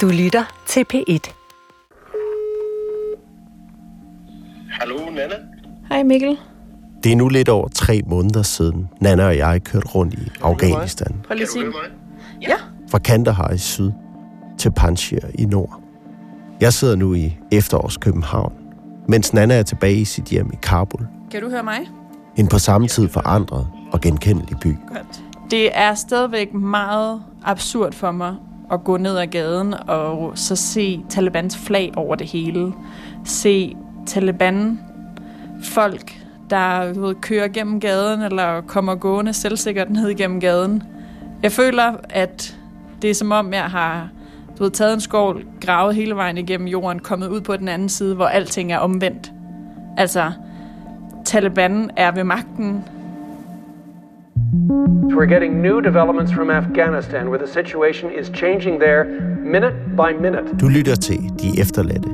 Du lytter til P1. Hallo, Nana. Hej Mikkel. Det er nu lidt over tre måneder siden, Nana og jeg kørte rundt i Afghanistan. Prøv lige mig? Ja. Fra Kandahar i syd til Panjshir i nord. Jeg sidder nu i efterårs København, mens Nana er tilbage i sit hjem i Kabul. Kan du høre mig? En på samme tid forandret og genkendelig by. Godt. Det er stadigvæk meget absurd for mig at gå ned ad gaden og så se Talibans flag over det hele. Se Taliban folk, der du ved, kører gennem gaden eller kommer gående selvsikkert ned igennem gaden. Jeg føler, at det er som om, jeg har du ved, taget en skål, gravet hele vejen igennem jorden, kommet ud på den anden side, hvor alting er omvendt. Altså, Taliban er ved magten, We're getting new developments from Afghanistan where the situation is changing there minute by minute. Du lytter til De Efterladte,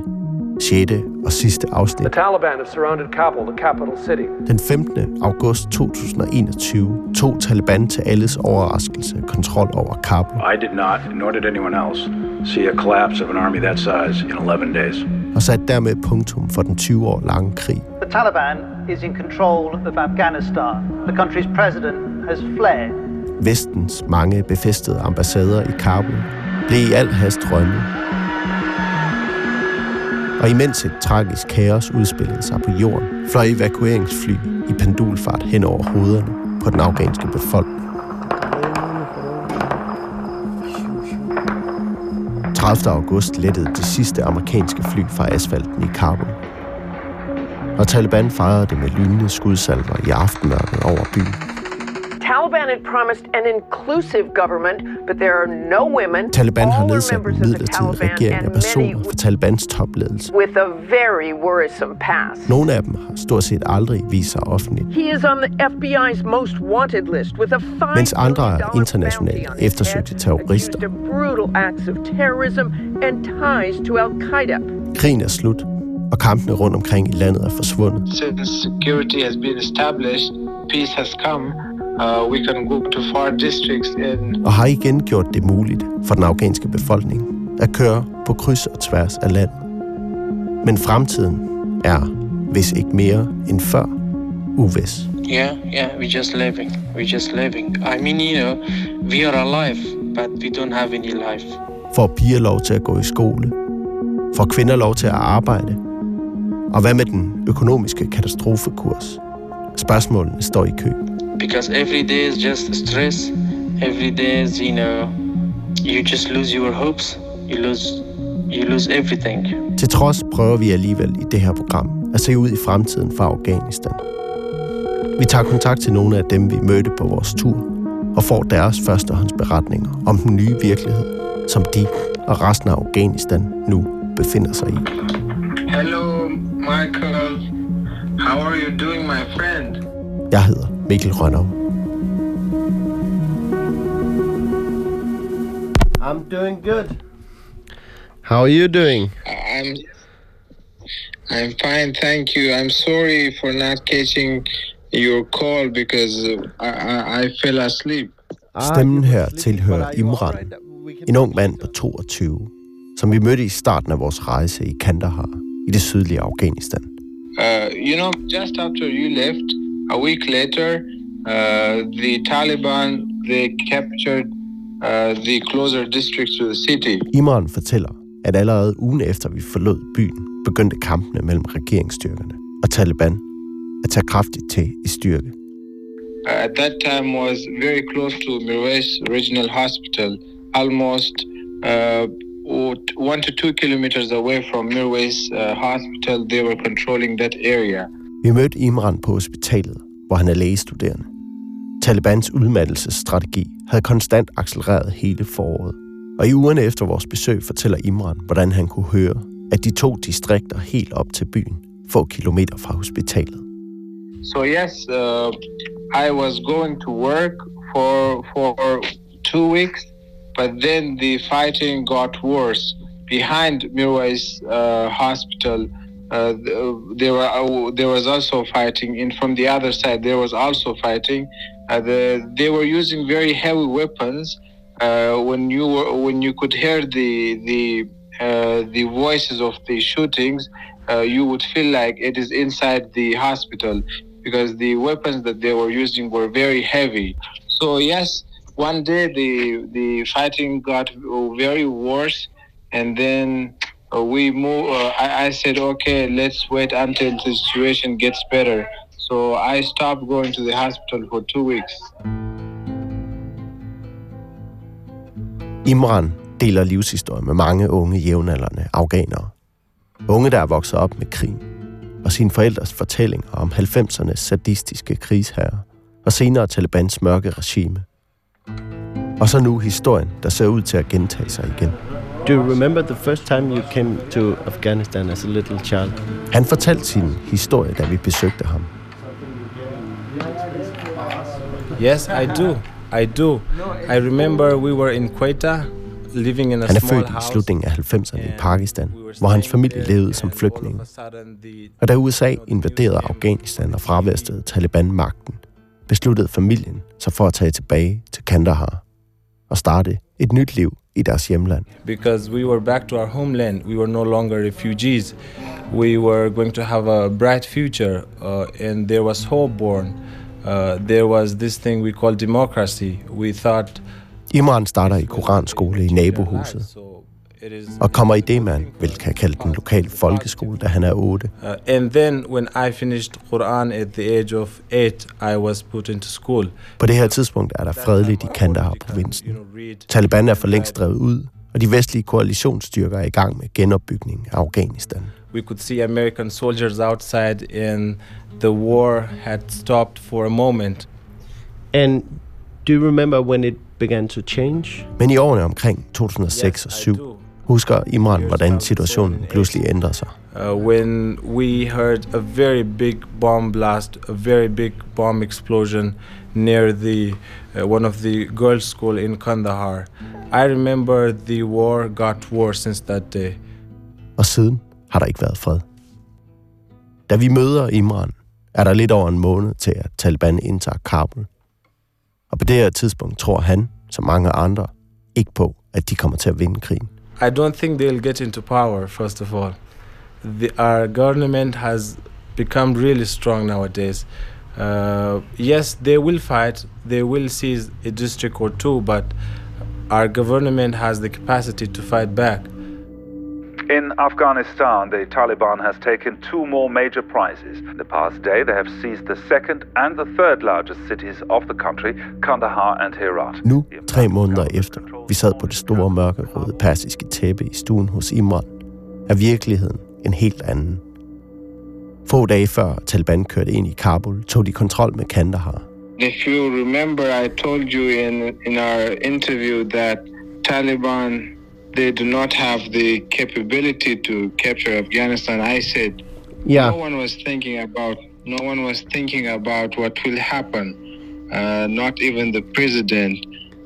6. og sidste The afsnit. Taliban have surrounded Kabul, the capital city. Den 15. august 2021 tog Taliban til alles overraskelse kontrol over Kabul I did not, nor did anyone else, see a collapse of an army that size in 11 days. og satte dermed punktum for den 20 år lange krig. The Taliban is in control of Afghanistan. The country's president has fled. Vestens mange befæstede ambassader i Kabul blev i al hast rømme. Og imens et tragisk kaos udspillede sig på jorden, fløj evakueringsfly i pendulfart hen over hovederne på den afghanske befolkning. 30. august lettede det sidste amerikanske fly fra asfalten i Kabul. Og Taliban fejrede det med lynende skudsalver i aftenmørket over byen. Had promised an inclusive government, but there are no women. Taliban har nedsat en members of the midlertidig Taliban regering af and personer many fra Talibans topledelse. with a very worrisome past. Nogle af dem har stort set aldrig vist sig offentligt, He is on the FBI's most wanted list with a five Mens andre er internationalt eftersøgte terrorister. brutal acts of terrorism and ties to Al-Qaeda. krigen er slut, og kampene rundt omkring i landet er forsvundet. since security has been established, peace has come, uh, we can go to far districts in Og har igen gjort det muligt for den afghanske befolkning at køre på kryds og tværs af landet. Men fremtiden er, hvis ikke mere end før, uvis. yeah yeah we're just living we're just living i mean you know we are alive but we don't have any life Får piger lov til at gå i skole? Får kvinder lov til at arbejde? Og hvad med den økonomiske katastrofekurs? Spørgsmålene står i kø. Because every day is just stress. Every day is you know you just lose your hopes. You lose you lose everything. Til trods prøver vi alligevel i det her program at se ud i fremtiden for Afghanistan. Vi tager kontakt til nogle af dem, vi mødte på vores tur, og får deres førstehåndsberetninger om den nye virkelighed, som de og resten af Afghanistan nu befinder sig i. hello michael. How are you doing my friend Jeg hedder Mikkel Rønnow. I'm doing good. How are you doing? i'm i'm fine thank you i'm sorry for not catching your call because i i, I fell asleep Stemmen her tilhører Imran, en ung mand på 22, som vi mødte i starten af vores rejse i Kandahar i det sydlige Afghanistan. Uh, you know, just after you left, a week later, uh, the Taliban they captured uh, the closer districts to the city. Imran fortæller, at allerede ugen efter vi forlod byen, begyndte kampene mellem regeringsstyrkerne og Taliban at tage kraftigt til i styrke. Uh, at that time was very close to Mirwais Regional Hospital, almost uh, one to two kilometers away from Mirwais uh, Hospital. They were controlling that area. Vi mødte Imran på hospitalet, hvor han er lægestuderende. Talibans udmattelsesstrategi havde konstant accelereret hele foråret. Og i ugerne efter vores besøg fortæller Imran, hvordan han kunne høre, at de to distrikter helt op til byen, få kilometer fra hospitalet. So yes, uh, I was going to work for for two weeks, but then the fighting got worse. Behind Mirwais uh, Hospital, uh, there were uh, there was also fighting, and from the other side there was also fighting. Uh, the, they were using very heavy weapons. uh, when you were, when you could hear the the uh, the voices of the shootings, you would feel like it is inside the hospital because the weapons that they were using were very heavy. So yes, one day the the fighting got very worse, and then uh, we move. Uh, I, I said, okay, let's wait until the situation gets better. So I stopped going to the hospital for two weeks. Imran deler livshistorie med mange unge jævnaldrende afghanere. Unge, der er vokset op med krig, og sine forældres fortællinger om 90'ernes sadistiske krigsherrer, og senere Talibans mørke regime. Og så nu historien, der ser ud til at gentage sig igen. Do you remember the first time you came to Afghanistan as a little child? Han fortalte sin historie, da vi besøgte ham. Yes, I do. I do. I remember we were in Quetta, living in a Han er født i slutningen af 90'erne i Pakistan, hvor hans familie levede som flygtninge. Og da USA invaderede Afghanistan og fravestede Taliban magten, besluttede familien sig for at tage tilbage til Kandahar og starte et nyt liv i deres hjemland. Because we were back to our homeland, we were no longer refugees. We were going to have a bright future, uh, and there was hope born. Uh, there was this thing we call democracy. We thought Imran starter i koranskole i nabohuset. Og kommer i det, man vil kan kalde den lokale folkeskole, da han er 8. Uh, and then, when I finished Quran at the age of eight, I was put into school. På det her tidspunkt er der fredeligt i Kandahar-provinsen. Taliban er for længst drevet ud, og de vestlige koalitionsstyrker er i gang med genopbygning af Afghanistan. We could see American soldiers outside, and the war had stopped for a moment. And do you remember when it began to change? Men i årene omkring 2006 og 2007 husker Imran, hvordan situationen pludselig ændrer sig. Uh, when we heard a very big bomb blast, a very big bomb explosion near the uh, one of the girls' school in Kandahar. I remember the war got worse since that day. Og siden har der ikke været fred. Da vi møder Imran, er der lidt over en måned til, at Taliban indtager Kabul. Og på det her tidspunkt tror han, som mange andre, ikke på, at de kommer til at vinde krigen. I don't think they'll get into power, first of all. The, our government has become really strong nowadays. Uh, yes, they will fight, they will seize a district or two, but our government has the capacity to fight back. Afghanistan, the Taliban has taken two more major prizes. In the past day, they have seized the second and the third largest cities of the country, Kandahar and Herat. Nu, tre måneder efter, vi sad på det store mørkerøde persiske tæppe i stuen hos Imran, er virkeligheden en helt anden. Få dage før Taliban kørte ind i Kabul, tog de kontrol med Kandahar. If you remember, I told you in in our interview that Taliban they do not have the capability to capture Afghanistan. I said Yeah. no one was thinking about no one was thinking about what will happen. Uh, not even the president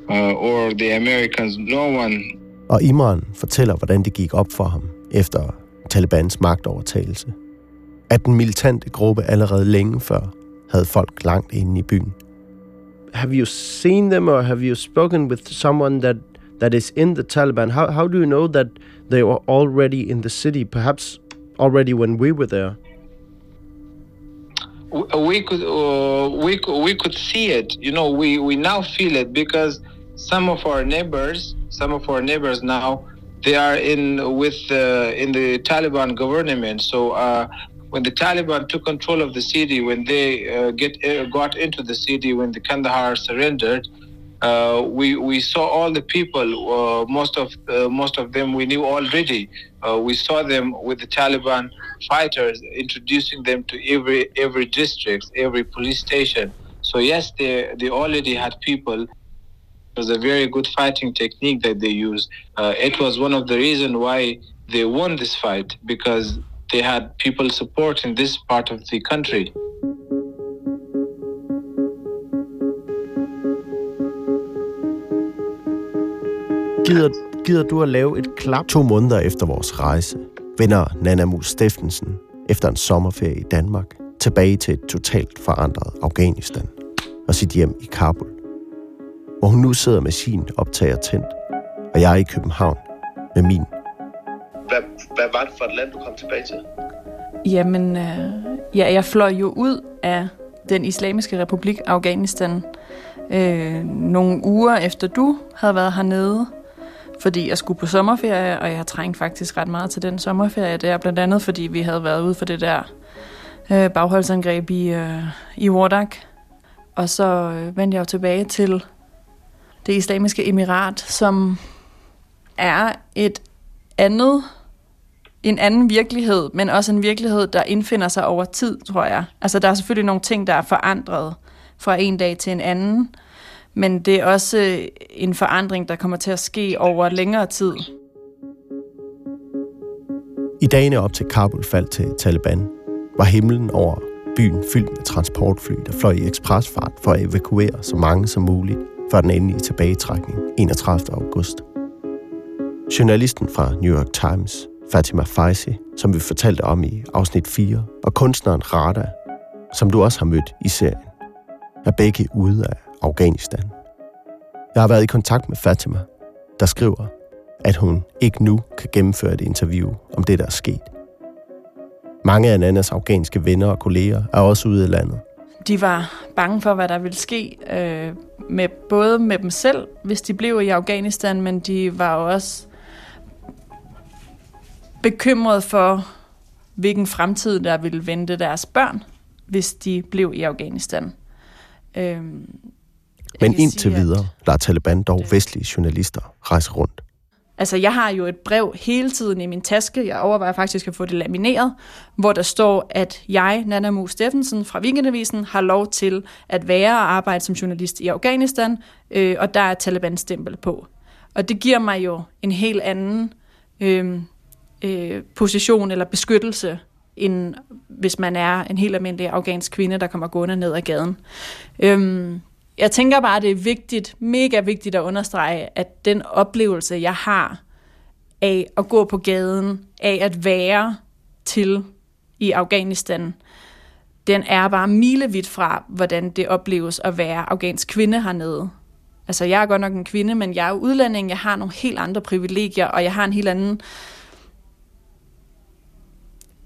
uh, or the Americans. No one Og Imran fortæller, hvordan det gik op for ham efter Talibans magtovertagelse. At den militante gruppe allerede længe før havde folk langt inde i byen. Have you seen them or have you spoken with someone that that is in the Taliban? How how do you know that they were already in the city? Perhaps already when we were there. we could uh, we we could see it you know we we now feel it because some of our neighbors some of our neighbors now they are in with uh, in the Taliban government so uh, when the Taliban took control of the city when they uh, get uh, got into the city when the Kandahar surrendered uh, we we saw all the people. Uh, most of uh, most of them we knew already. Uh, we saw them with the Taliban fighters, introducing them to every every district, every police station. So yes, they they already had people. It was a very good fighting technique that they used. Uh, it was one of the reasons why they won this fight because they had people supporting this part of the country. Gider, gider du at lave et klap? To måneder efter vores rejse vender Nana Mus Steffensen efter en sommerferie i Danmark tilbage til et totalt forandret Afghanistan og sit hjem i Kabul, hvor hun nu sidder med sin optager tændt, og jeg er i København med min. Hvad, hvad var det for et land, du kom tilbage til? Jamen, øh, ja, jeg fløj jo ud af den islamiske republik Afghanistan øh, nogle uger efter du havde været hernede, fordi jeg skulle på sommerferie, og jeg trængte faktisk ret meget til den sommerferie der, blandt andet fordi vi havde været ude for det der øh, bagholdsangreb i, øh, i Wardak. Og så øh, vendte jeg jo tilbage til det islamiske emirat, som er et andet, en anden virkelighed, men også en virkelighed, der indfinder sig over tid, tror jeg. Altså, der er selvfølgelig nogle ting, der er forandret fra en dag til en anden, men det er også øh, en forandring, der kommer til at ske over længere tid. I dagene op til Kabul faldt til Taliban, var himlen over byen fyldt med transportfly, der fløj i ekspresfart for at evakuere så mange som muligt før den endelige tilbagetrækning 31. august. Journalisten fra New York Times, Fatima Faisi, som vi fortalte om i afsnit 4, og kunstneren Rada, som du også har mødt i serien, er begge ude af Afghanistan. Jeg har været i kontakt med Fatima, der skriver, at hun ikke nu kan gennemføre et interview om det, der er sket. Mange af Nannas afghanske venner og kolleger er også ude i landet. De var bange for, hvad der ville ske, øh, med, både med dem selv, hvis de blev i Afghanistan, men de var også bekymret for, hvilken fremtid der ville vente deres børn, hvis de blev i Afghanistan. Øh, men indtil videre lader Taliban dog vestlige journalister rejse rundt. Altså, jeg har jo et brev hele tiden i min taske. Jeg overvejer faktisk at få det lamineret, hvor der står, at jeg, Nana Mu Steffensen fra Weekendavisen, har lov til at være og arbejde som journalist i Afghanistan, øh, og der er Taliban-stempel på. Og det giver mig jo en helt anden øh, øh, position eller beskyttelse, end hvis man er en helt almindelig afghansk kvinde, der kommer gående ned ad gaden. Øh, jeg tænker bare, det er vigtigt, mega vigtigt at understrege, at den oplevelse, jeg har af at gå på gaden, af at være til i Afghanistan, den er bare milevidt fra, hvordan det opleves at være afghansk kvinde hernede. Altså, jeg er godt nok en kvinde, men jeg er udlænding, jeg har nogle helt andre privilegier, og jeg har en helt anden øh,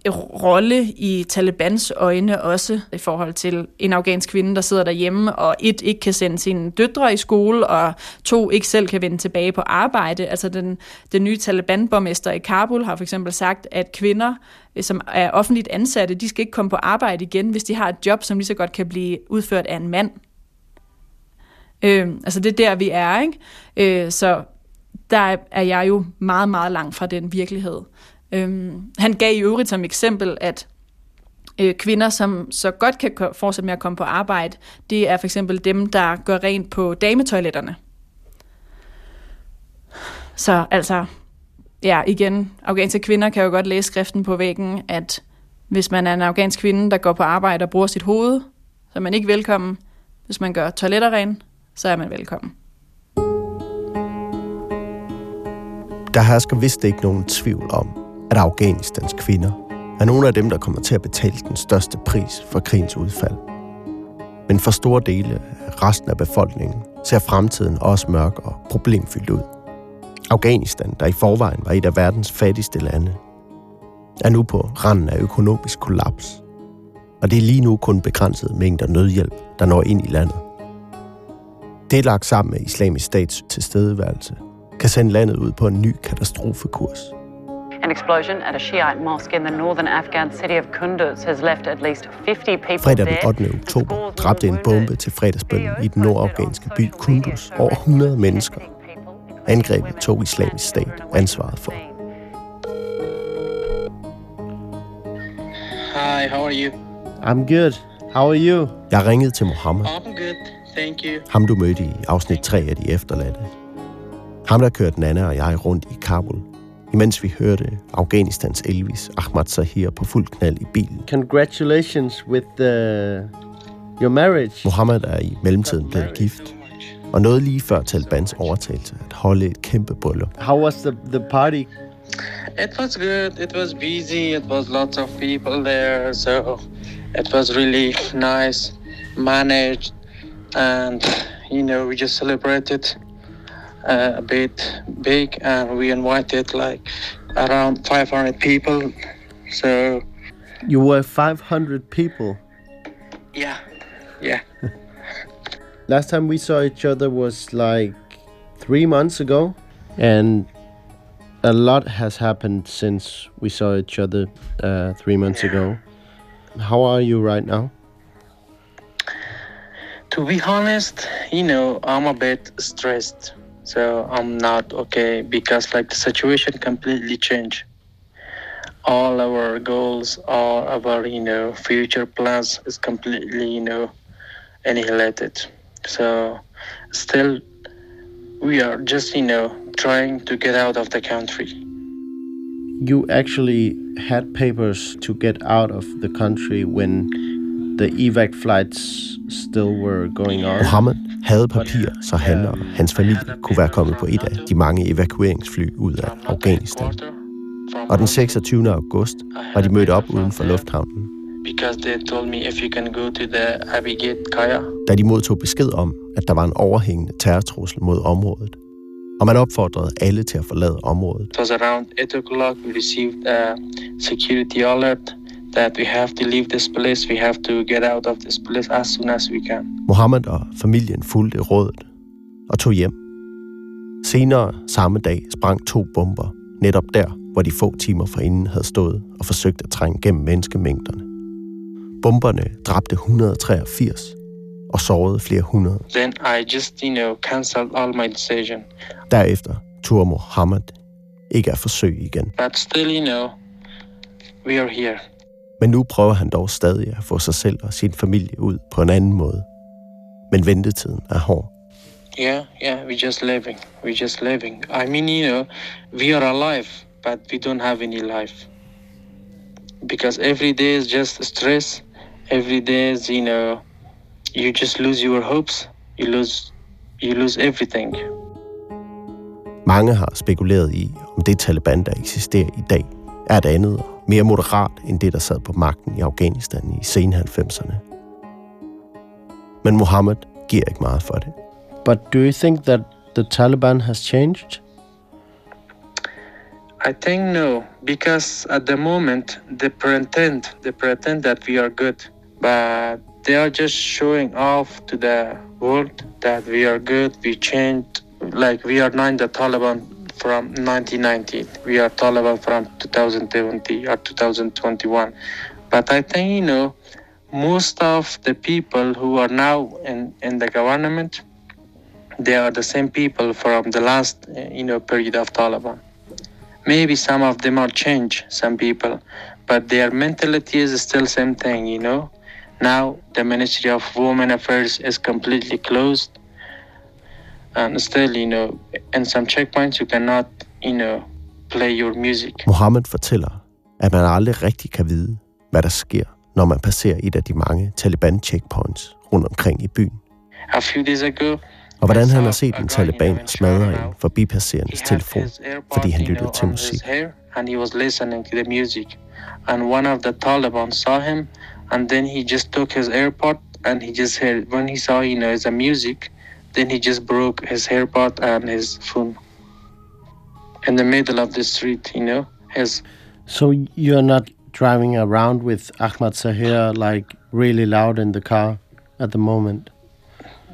rolle i Talibans øjne også i forhold til en afghansk kvinde, der sidder derhjemme, og et, ikke kan sende sine døtre i skole, og to, ikke selv kan vende tilbage på arbejde. Altså den, den nye Taliban-borgmester i Kabul har for eksempel sagt, at kvinder, øh, som er offentligt ansatte, de skal ikke komme på arbejde igen, hvis de har et job, som lige så godt kan blive udført af en mand. Øh, altså det er der, vi er, ikke? Øh, så der er jeg jo meget, meget langt fra den virkelighed. Øhm, han gav i øvrigt som eksempel, at øh, kvinder, som så godt kan fortsætte med at komme på arbejde, det er for eksempel dem, der gør rent på dametoiletterne. Så altså, ja, igen, afghanske kvinder kan jo godt læse skriften på væggen, at hvis man er en afghansk kvinde, der går på arbejde og bruger sit hoved, så er man ikke velkommen. Hvis man gør toiletter ren, så er man velkommen. Der hersker vist ikke nogen tvivl om, at Afghanistans kvinder er nogle af dem, der kommer til at betale den største pris for krigens udfald. Men for store dele af resten af befolkningen ser fremtiden også mørk og problemfyldt ud. Afghanistan, der i forvejen var et af verdens fattigste lande, er nu på randen af økonomisk kollaps. Og det er lige nu kun begrænset mængder nødhjælp, der når ind i landet. Det lagt sammen med islamisk stats tilstedeværelse, kan sende landet ud på en ny katastrofekurs – An explosion at a Shiite mosque in the northern Afghan city of Kunduz has left at least 50 people Fredag den 8. oktober dræbte en bombe til fredagsbønnen i den nordafghanske by Kunduz over 100 mennesker. Angrebet tog islamisk stat ansvaret for. Hi, how are you? I'm good. How are you? Jeg ringede til Mohammed. I'm good, thank you. Ham du mødte i afsnit 3 af De Efterladte. Ham der kørte Nana og jeg rundt i Kabul imens vi hørte Afghanistans Elvis Ahmad Sahir på fuld knald i bilen. Congratulations with the, your marriage. Mohammed er i mellemtiden blevet gift, og nåede lige før Talibans overtagelse at holde et kæmpe bryllup. How was the, the party? It was good. It was busy. It was lots of people there, so it was really nice, managed, and you know, we just celebrated uh, a bit big, and we invited like around 500 people. So You were 500 people. yeah, yeah. Last time we saw each other was like three months ago, and a lot has happened since we saw each other uh, three months ago. How are you right now? To be honest, you know, I'm a bit stressed. So I'm not okay because like the situation completely changed. All our goals, all our, you know, future plans is completely, you know, annihilated. So still we are just, you know, trying to get out of the country. You actually had papers to get out of the country when the evac flights still were going on. Mohammed havde papirer, så han og hans familie kunne være kommet på et af de mange evakueringsfly ud af Afghanistan. Og den 26. august var de mødt op uden for lufthavnen, da de modtog besked om, at der var en overhængende terrortrussel mod området. Og man opfordrede alle til at forlade området. It was around 8 o'clock. We received a security alert that we have to leave this place. We have to get out of this place as soon as we can. Mohammed og familien fulgte rådet og tog hjem. Senere samme dag sprang to bomber netop der, hvor de få timer forinden havde stået og forsøgt at trænge gennem menneskemængderne. Bomberne dræbte 183 og sårede flere hundrede. Then I just, you know, cancelled all my decision. Derefter turde Mohammed ikke at forsøge igen. But still, you know, we are here. Men nu prøver han dog stadig at få sig selv og sin familie ud på en anden måde. Men ventetiden er hård. Yeah, yeah, we're just living. We're just living. I mean, you know, we are alive, but we don't have any life. Because every day is just stress. Every day is, you know, you just lose your hopes. You lose, you lose everything. Mange har spekuleret i, om det Taliban, der eksisterer i dag, er et andet og mere moderat end det, der sad på magten i Afghanistan i sen 90'erne. Men Mohammed giver ikke meget for det. But do you think that the Taliban has changed? I think no, because at the moment they pretend they pretend that we are good, but they are just showing off to the world that we are good. We changed, like we are not the Taliban from 1990. We are Taliban from 2020 or 2021. But I think you know most of the people who are now in in the government, they are the same people from the last uh, you know period of Taliban maybe some of them are changed some people but their mentality is still same thing you know now the ministry of women affairs is completely closed and still you know in some checkpoints you cannot you know play your music Mohammed fortæller, at man aldrig rigtig kan vide, hvad der sker, når man passerer et af de mange Taliban-checkpoints rundt omkring i byen. a few days ago Og hvordan han har set en Taliban smadre en forbipasserendes telefon, fordi han lyttede til musik. and he was listening to the music and one of the taliban saw him and then he just took his airpod and he just heard when he saw you know the music then he just broke his airpod and his phone in the middle of the street you know his So you're not driving around with Ahmad Sahir like really loud in the car at the moment?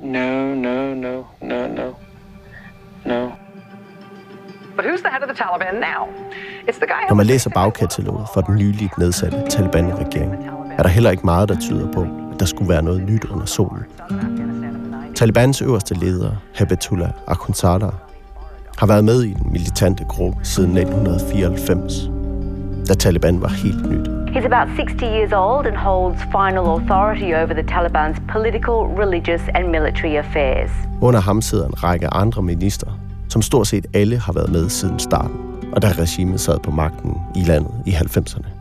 no no no no no no But who's the head of the Taliban now? It's the guy Når man læser bagkataloget for den nyligt nedsatte Taliban-regering, er der heller ikke meget, der tyder på, at der skulle være noget nyt under solen. Talibans øverste leder, Habatullah Akhundzada, har været med i den militante gruppe siden 1994, da Taliban var helt nyt. He's about 60 years old and holds final authority over the Taliban's political, religious, and military affairs. Under ham sidder en række andre ministre, som stort set alle har været med siden starten, og da regimet sad på magten i landet i 90'erne.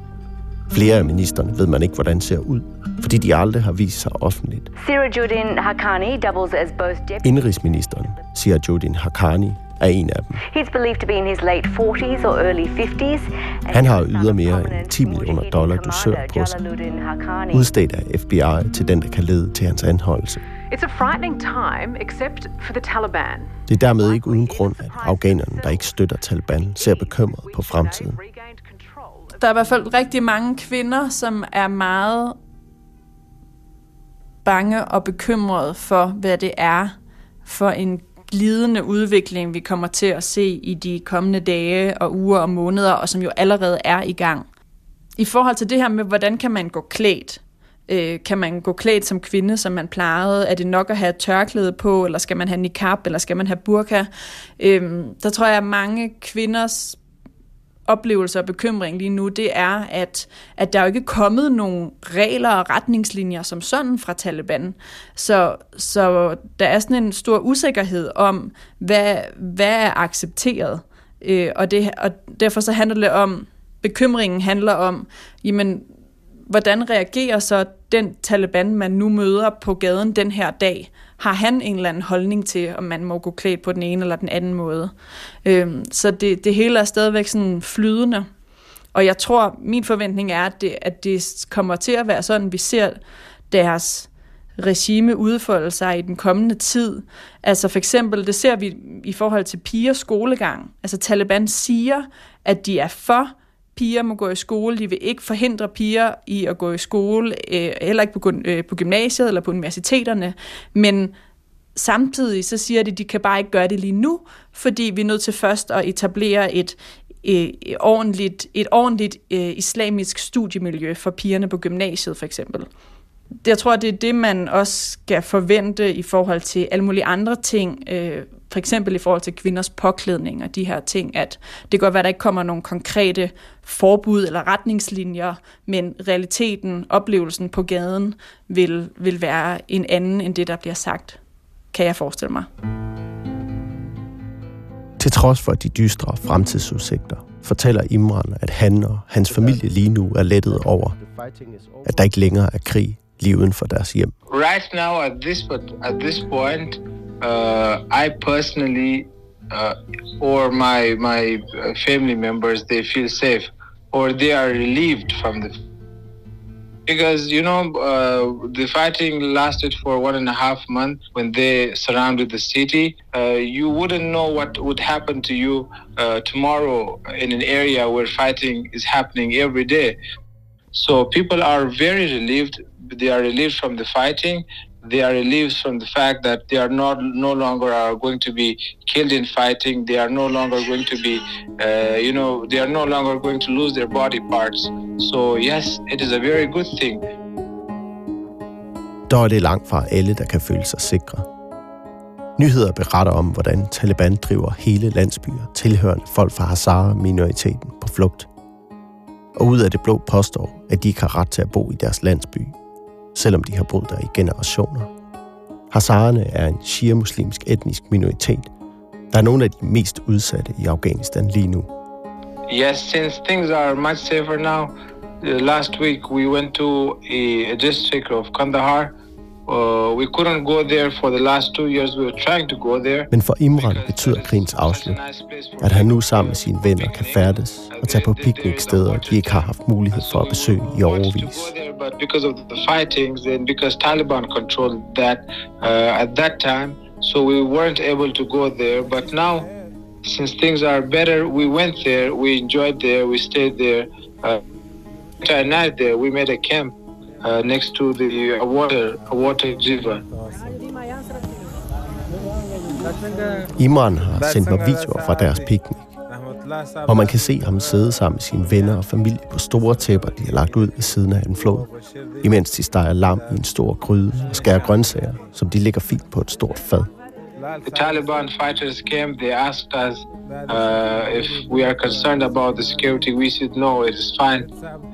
Flere af ministerne ved man ikke, hvordan ser ud, fordi de aldrig har vist sig offentligt. Sirajuddin Haqqani doubles as both deputy. Indrigsministeren, siger Jodin Haqqani, er en af dem. He's believed to be in his late 40s or early 50s. and Han har yder mere end 10 millioner dollar dusør på sig, udstedt af FBI til den, der kan lede til hans anholdelse. It's a frightening time, except for the Taliban. Det er dermed ikke uden grund, at afghanerne, der ikke støtter Taliban, ser bekymret på fremtiden. Der er i hvert fald rigtig mange kvinder, som er meget bange og bekymrede for, hvad det er for en glidende udvikling, vi kommer til at se i de kommende dage og uger og måneder, og som jo allerede er i gang. I forhold til det her med, hvordan kan man gå klædt? Øh, kan man gå klædt som kvinde, som man plejede? Er det nok at have tørklæde på, eller skal man have niqab, eller skal man have burka? Øh, der tror jeg, at mange kvinders oplevelse og bekymring lige nu, det er, at, at der er jo ikke kommet nogen regler og retningslinjer som sådan fra Taliban. Så, så der er sådan en stor usikkerhed om, hvad, hvad er accepteret. Øh, og, det, og derfor så handler det om, bekymringen handler om, jamen, hvordan reagerer så den Taliban, man nu møder på gaden den her dag? Har han en eller anden holdning til, om man må gå klædt på den ene eller den anden måde? Øhm, så det, det hele er stadigvæk sådan flydende. Og jeg tror, min forventning er, at det, at det kommer til at være sådan, vi ser deres regime udfolde sig i den kommende tid. Altså for eksempel, det ser vi i forhold til pigers skolegang. Altså Taliban siger, at de er for piger må gå i skole. De vil ikke forhindre piger i at gå i skole, øh, heller ikke på, øh, på gymnasiet eller på universiteterne. Men samtidig så siger de, at de kan bare ikke gøre det lige nu, fordi vi er nødt til først at etablere et, et, ordentligt, et ordentligt øh, islamisk studiemiljø for pigerne på gymnasiet for eksempel jeg tror, det er det, man også skal forvente i forhold til alle mulige andre ting, øh, for eksempel i forhold til kvinders påklædning og de her ting, at det kan godt være, at der ikke kommer nogle konkrete forbud eller retningslinjer, men realiteten, oplevelsen på gaden, vil, vil være en anden end det, der bliver sagt, kan jeg forestille mig. Til trods for de dystre fremtidsudsigter, fortæller Imran, at han og hans familie lige nu er lettet over, at der ikke længere er krig lige uden for deres hjem. Right now at this at this point, uh, I personally uh, or my my uh, family members they feel safe or they are relieved from the because you know uh, the fighting lasted for one and a half months when they surrounded the city uh, you wouldn't know what would happen to you uh, tomorrow in an area where fighting is happening every day so people are very relieved. They are relieved from the fighting. They are relieved from the fact that they are not no longer are going to be killed in fighting. They are no longer going to be uh, you know they are no longer going to lose their body parts. So yes it is a very good thing. Dog er det langt fra alle, der kan føle sig sikre. Nyheder beretter om, hvordan Taliban driver hele landsbyer tilhørende folk fra Hazara-minoriteten på flugt. Og ud af det blå påstår, at de ikke har ret til at bo i deres landsby, selvom de har boet der i generationer. Hazarerne er en shia-muslimsk etnisk minoritet, der er nogle af de mest udsatte i Afghanistan lige nu. Yes, since things are much safer now, uh, last week we went to a district of Kandahar, Uh, we couldn't go there for the last two years. We were trying to go there. Men for Imran betyder krigens afslut, at han nu sammen med sine venner kan færdes og tage på pikniksteder, de ikke har haft mulighed for at besøge i overvis. But because of the fightings and because Taliban controlled that uh, at that time, so we weren't able to go there. But now, since things are better, we went there. We enjoyed there. We stayed there. Uh, night there, we made a camp uh, next to the uh, water, a water river. Imran har sendt mig videoer fra deres piknik, hvor man kan se ham sidde sammen med sine venner og familie på store tæpper, de har lagt ud ved siden af en flod, imens de steger lam i en stor gryde og skærer grøntsager, som de ligger fint på et stort fad. The Taliban fighters came, they asked us uh, if we are concerned about the security. We said, no, it is fine.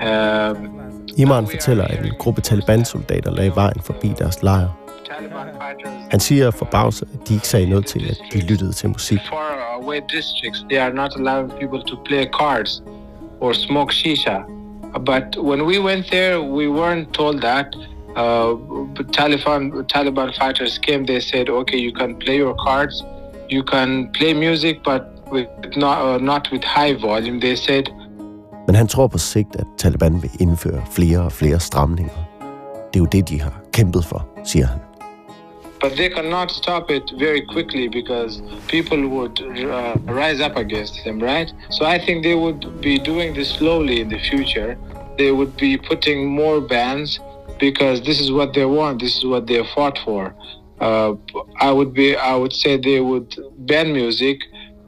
Uh, Imran fortæller, at en gruppe Taliban-soldater lagde vejen forbi deres lejr. Han siger forbavset, at de ikke sagde noget til, at de lyttede til musik. Cards or smoke shisha. But when we went there, we weren't told that. Uh, Taliban Taliban fighters came. They said, "Okay, you can play your cards, you can play music, but with not uh, not with high volume." They said, men han tror på sigt, at Taliban vil indføre flere og flere stramninger. Det er jo det, de har kæmpet for, siger han. but they cannot stop it very quickly because people would uh, rise up against them, right? So I think they would be doing this slowly in the future. They would be putting more bans because this is what they want. This is what they fought for. Uh, I would be. I would say they would ban music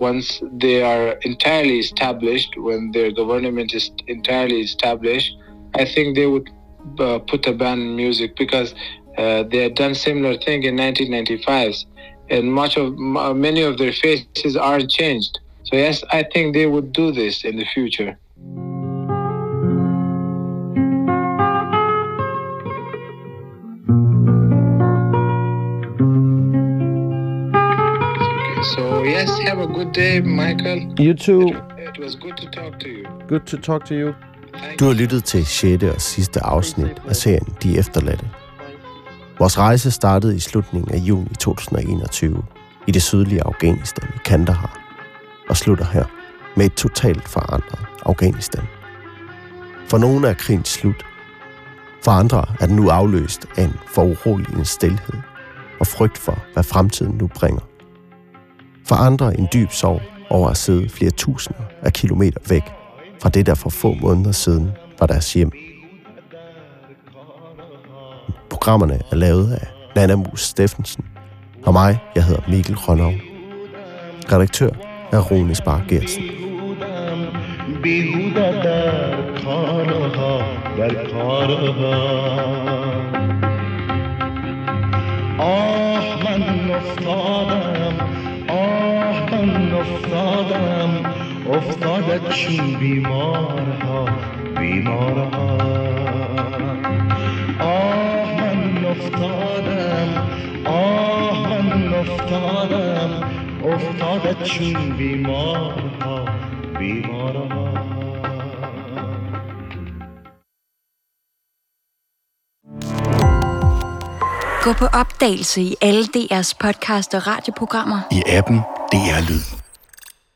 once they are entirely established. When their government is entirely established, I think they would uh, put a ban on music because uh, they had done similar thing in 1995, and much of uh, many of their faces aren't changed. So yes, I think they would do this in the future. Good day, Michael. You too. It was good to talk to you. Good to talk to you. Du har lyttet til 6. og sidste afsnit af serien De Efterladte. Vores rejse startede i slutningen af juni 2021 i det sydlige Afghanistan i Kandahar og slutter her med et totalt forandret Afghanistan. For nogle er krigen slut. For andre er den nu afløst af en foruroligende stillhed og frygt for, hvad fremtiden nu bringer. For andre en dyb sorg over at sidde flere tusinder af kilometer væk fra det, der for få måneder siden var deres hjem. Programmerne er lavet af Nana Mus Steffensen og mig, jeg hedder Mikkel Rønnow. Redaktør er Rune Spar Gersen. بیهوده در کارها در کارها آه من افتادم آه من افتادم افتادد چون بیمارها بیمارها آه من افتادم آه من افتادم افتادد چون بیمارها بیمارها Gå på opdagelse i alle DR's podcast og radioprogrammer. I appen DR Lyd.